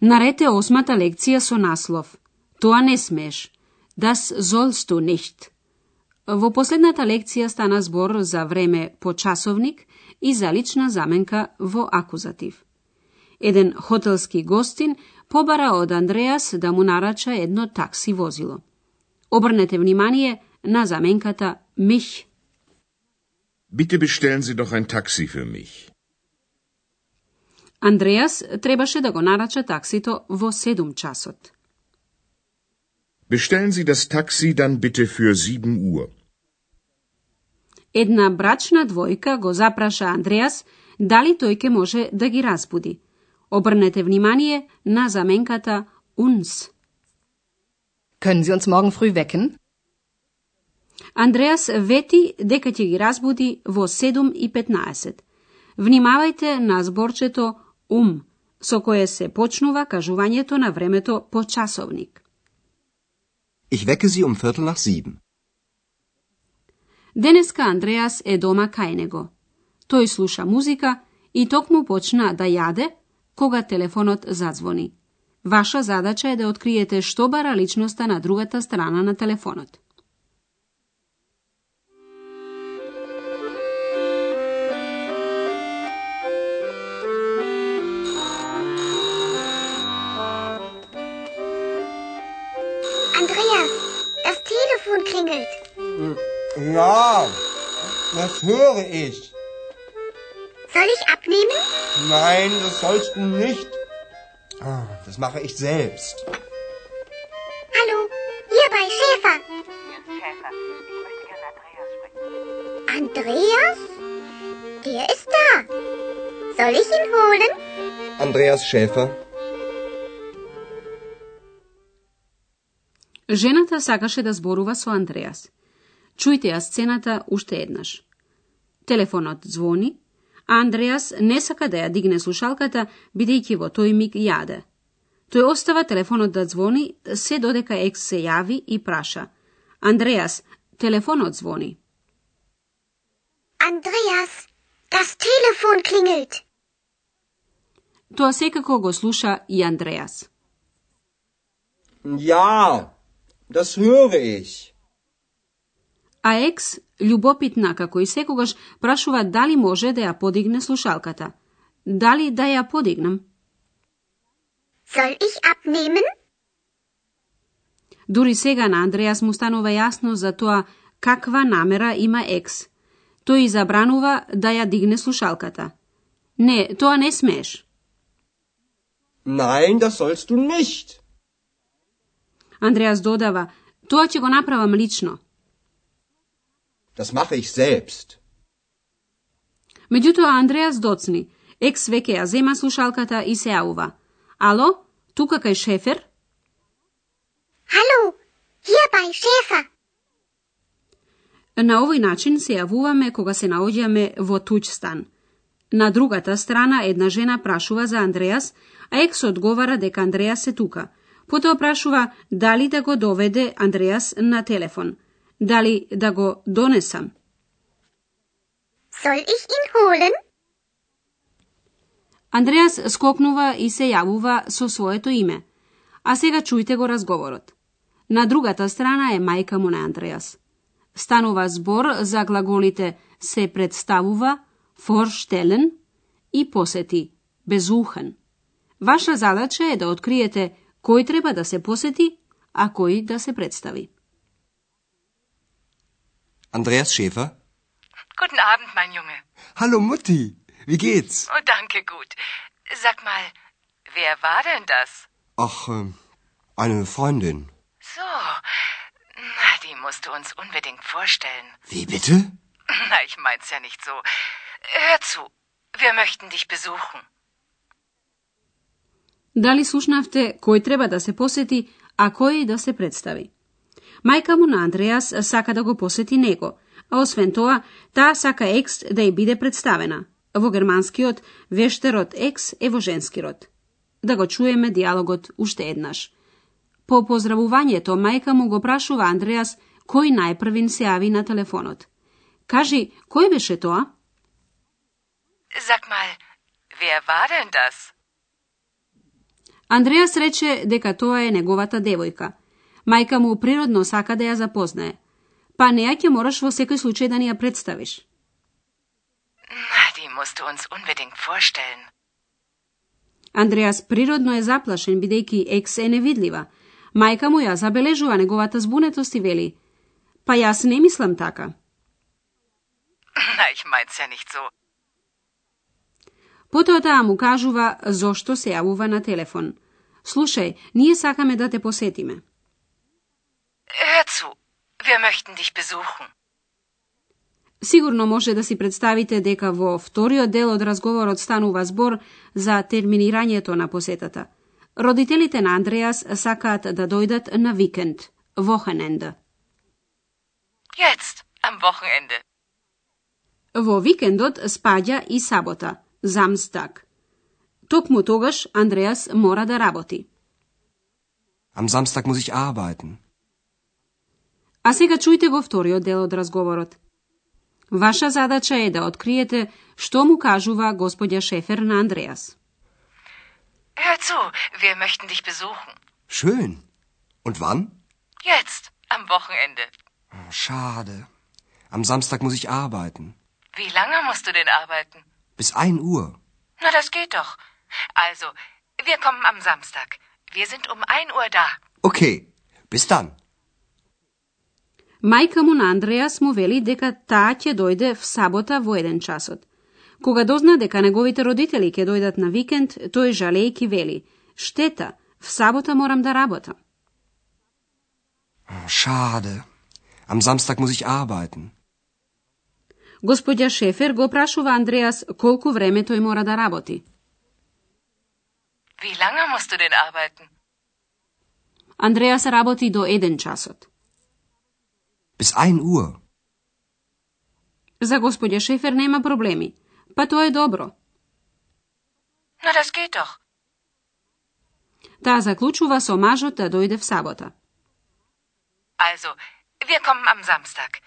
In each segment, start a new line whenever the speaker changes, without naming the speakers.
Нарете осмата лекција со наслов Тоа не смеш. Das sollst du nicht. Во последната лекција стана збор за време по часовник и за лична заменка во акузатив. Еден хотелски гостин побара од Андреас да му нарача едно такси возило. Обрнете внимание на заменката mich.
Bitte bestellen Sie doch ein Taxi für mich.
Андреас требаше да го нарача таксито во 7 часот.
Bestellen Sie das Taxi dann bitte für 7 Uhr.
Една брачна двојка го запраша Андреас дали тој ќе може да ги разбуди. Обрнете внимание на заменката uns.
Können Sie uns morgen früh wecken?
Андреас вети дека ќе ги разбуди во 7.15. Внимавајте на зборчето ум, со кое се почнува кажувањето на времето по часовник.
Ich wecke Sie um Viertel nach sieben.
Денеска Андреас е дома кај него. Тој слуша музика и токму почна да јаде кога телефонот задзвони. Ваша задача е да откриете што бара личноста на другата страна на телефонот.
das
höre ich.
Soll ich abnehmen?
Nein, das sollst du nicht. Ah, Das mache ich selbst.
Hallo, hier bei Schäfer.
Schäfer, ich möchte gerne Andreas sprechen.
Andreas? Der ist da. Soll ich ihn holen?
Andreas Schäfer.
Жената сакаше да зборува со Андреас. Чујте ја сцената уште еднаш. Телефонот звони, а Андреас не сака да ја дигне слушалката, бидејќи во тој миг јаде. Тој остава телефонот да звони, се додека екс се јави и праша. Андреас, телефонот звони.
Andreas, das Telefon klingelt.
Тоа секако го слуша и Андреас.
Ja, das höre ich.
А екс, љубопитна како и секогаш, прашува дали може да ја подигне слушалката. Дали да ја подигнам?
Soll ich abnehmen?
Дури сега на Андреас му станува јасно за тоа каква намера има екс. Тој забранува да ја дигне слушалката. Не, тоа не смееш.
Nein, das sollst du nicht.
Андреас додава, тоа ќе го направам лично.
Das mache ich selbst.
Меѓутоа Андреас доцни. Екс веќе ја зема слушалката и се јавува. Ало, тука кај шефер?
Hallo, hier bei Schäfer.
На овој начин се јавуваме кога се наоѓаме во туѓ стан. На другата страна една жена прашува за Андреас, а екс одговара дека Андреас е тука. Потоа прашува дали да го доведе Андреас на телефон. Дали да го донесам.
Soll ich ihn holen?
Андреас скокнува и се јавува со своето име. А сега чујте го разговорот. На другата страна е мајка му на Андреас. Станува збор за глаголите се представува, vorstellen и посети, besuchen. Ваша задача е да откриете кој треба да се посети, а кој да се представи.
Andreas Schäfer?
Guten Abend, mein Junge.
Hallo Mutti, wie geht's?
Oh, danke, gut. Sag mal, wer war denn das?
Ach, ähm, eine Freundin.
So, na, die musst du uns unbedingt vorstellen.
Wie bitte?
Na, ich mein's ja nicht so. Hör zu, wir möchten dich besuchen.
Da li slušnavte koji treba da se posjeti, a koi da se predstavi? Мајка му на Андреас сака да го посети него, а освен тоа, таа сака екс да ја биде представена. Во германскиот вештерот екс е во женски род. Да го чуеме диалогот уште еднаш. По поздравувањето, мајка му го прашува Андреас кој најпрвин се јави на телефонот. Кажи, кој беше тоа?
Sag mal, wer war denn das?
Андреас рече дека тоа е неговата девојка. Мајка му природно сака да ја запознае. Па неа ќе мораш во секој случај да ни ја представиш.
Na, die musst du uns unbedingt vorstellen.
Андреас природно е заплашен бидејќи екс е невидлива. Мајка му ја забележува неговата збунетост и вели: Па јас не мислам така.
Na, ich mein's ja nicht so.
Потоа таа му кажува зошто се јавува на телефон. Слушај, ние сакаме да те посетиме.
Möchten dich besuchen.
Сигурно може да си представите дека во вториот дел од разговорот станува збор за терминирањето на посетата. Родителите на Андреас сакаат да дојдат на викенд, Вохененде.
Jetzt, am Wochenende.
Во викендот спаѓа и сабота, замстаг. Токму тогаш Андреас мора да работи.
Am Samstag muss ich arbeiten.
А сега чујте го вториот дел од разговорот. Ваша задача е да откриете што му кажува господја Шефер на Андреас.
Hör zu, wir möchten dich besuchen.
Schön. Und wann?
Jetzt, am Wochenende.
Oh, Schade. Am Samstag muss ich arbeiten.
Wie lange musst du denn arbeiten?
Bis ein Uhr.
Na, das geht doch. Also, wir kommen am Samstag. Wir sind um ein Uhr da.
Okay. Bis dann.
Мајка му на Андреас му вели дека таа ќе дојде в сабота во еден часот. Кога дозна дека неговите родители ќе дојдат на викенд, тој жалејки вели: "Штета, в сабота морам да работам."
Schade. Am Samstag muss ich arbeiten.
Господја Шефер го прашува Андреас колку време тој мора да работи.
Wie lange musst du denn arbeiten?
Андреас работи до еден часот.
Bis ein Uhr.
За господја Шефер нема проблеми. Па тоа е добро.
Na, das geht doch.
Таа заклучува со мажот да дојде в сабота.
Also, wir kommen am Samstag.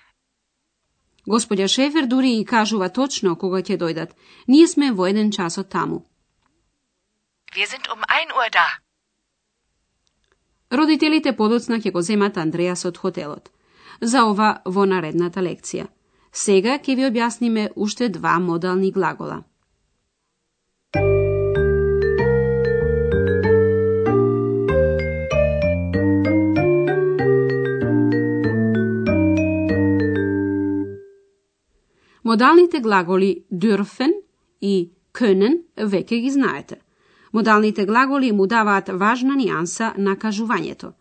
Господја Шефер дури и кажува точно кога ќе дојдат. Ние сме во еден часот таму.
Wir sind um ein Uhr da.
Родителите подоцна ќе го земат Андреас од хотелот. За ова во наредната лекција. Сега ќе ви објасниме уште два модални глагола. Модалните глаголи dürfen и können веќе ги знаете. Модалните глаголи му даваат важна нијанса на кажувањето.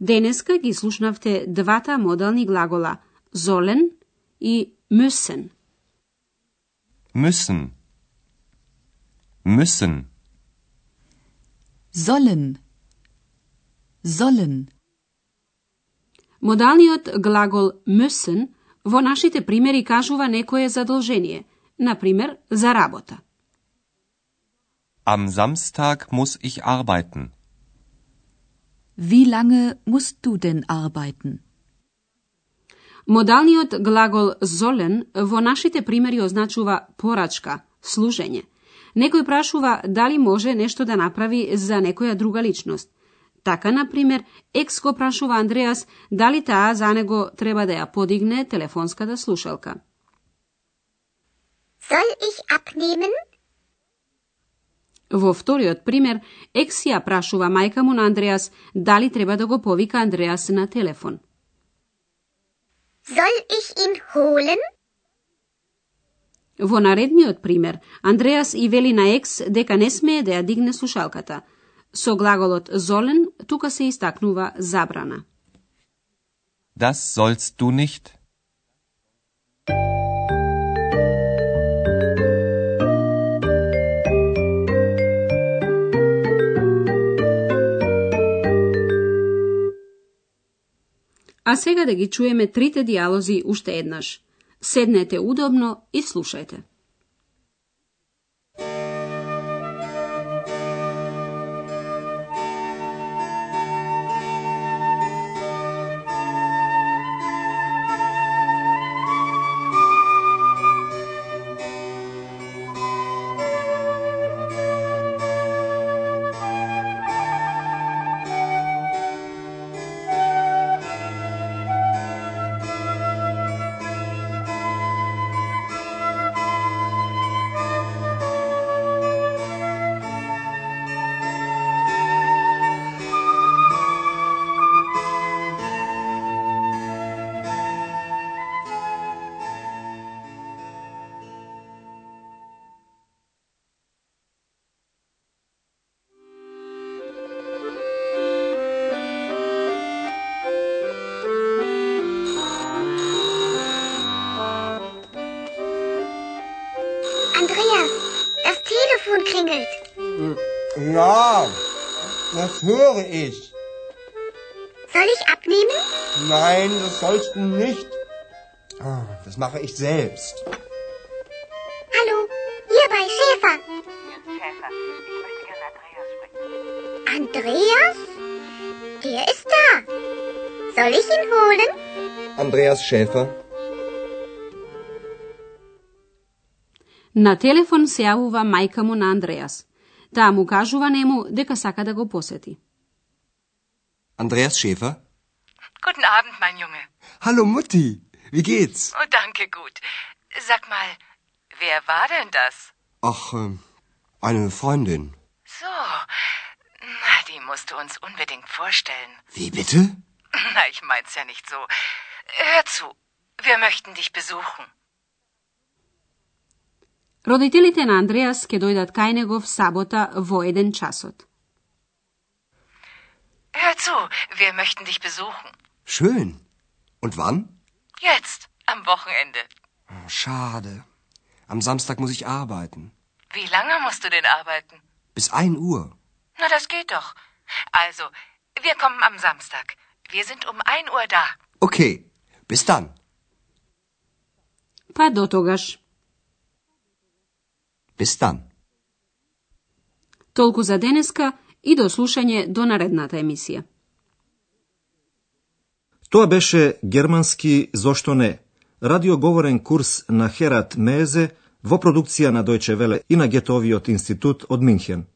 Денеска ги слушнавте двата модални глагола sollen и müssen.
Müssen. Müssen.
Sollen. Sollen.
Модалниот глагол müssen во нашите примери кажува некое задолжение, например, за работа.
Am Samstag muss ich arbeiten.
Wie lange musst du denn arbeiten?
Модалниот глагол золен во нашите примери означува порачка, служење. Некој прашува дали може нешто да направи за некоја друга личност. Така, например, екс го прашува Андреас дали таа за него треба да ја подигне телефонската слушалка.
Soll ich abnehmen?
Во вториот пример, екс ја прашува мајка му на Андреас дали треба да го повика Андреас на телефон.
Soll ich ihn holen?
Во наредниот пример, Андреас и вели на екс дека не смее да ја дигне слушалката. Со глаголот золен тука се истакнува забрана.
Das sollst du nicht.
А сега да ги чуеме трите диалози уште еднаш. Седнете удобно и слушајте.
das
höre ich.
Soll ich abnehmen?
Nein, das sollst du nicht. Ah, das mache ich selbst.
Hallo, hier bei Schäfer.
Hier Schäfer, ich möchte gerne Andreas sprechen.
Andreas? Der ist da. Soll ich ihn holen?
Andreas Schäfer.
Na telefon se javiva majka mu na Andreas. Таа му кажува нему дека сака да го посети.
Andreas Schäfer?
Guten Abend, mein Junge.
Hallo Mutti, wie geht's?
Oh, danke, gut. Sag mal, wer war denn das?
Ach, ähm, eine Freundin.
So, na, die musst du uns unbedingt vorstellen.
Wie bitte?
Na, ich mein's ja nicht so. Hör zu, wir möchten dich besuchen.
Roditelite în Andreas Skedoidat Kainegov Sabota Voeden Chasot.
Hör zu, wir möchten dich besuchen.
Schön. Und wann?
Jetzt, am Wochenende.
Hm, schade. Am Samstag muss ich arbeiten.
Wie lange musst du denn arbeiten?
Bis ein Uhr.
Na, das geht doch. Also, wir kommen am Samstag. Wir sind um ein Uhr da.
Okay. Bis dann.
Pa
do. Dann.
Толку за денеска и до слушање до наредната емисија.
Тоа беше германски Зошто не? Радиоговорен курс на Херат Мезе во продукција на Дојче Веле и на Гетовиот институт од Минхен.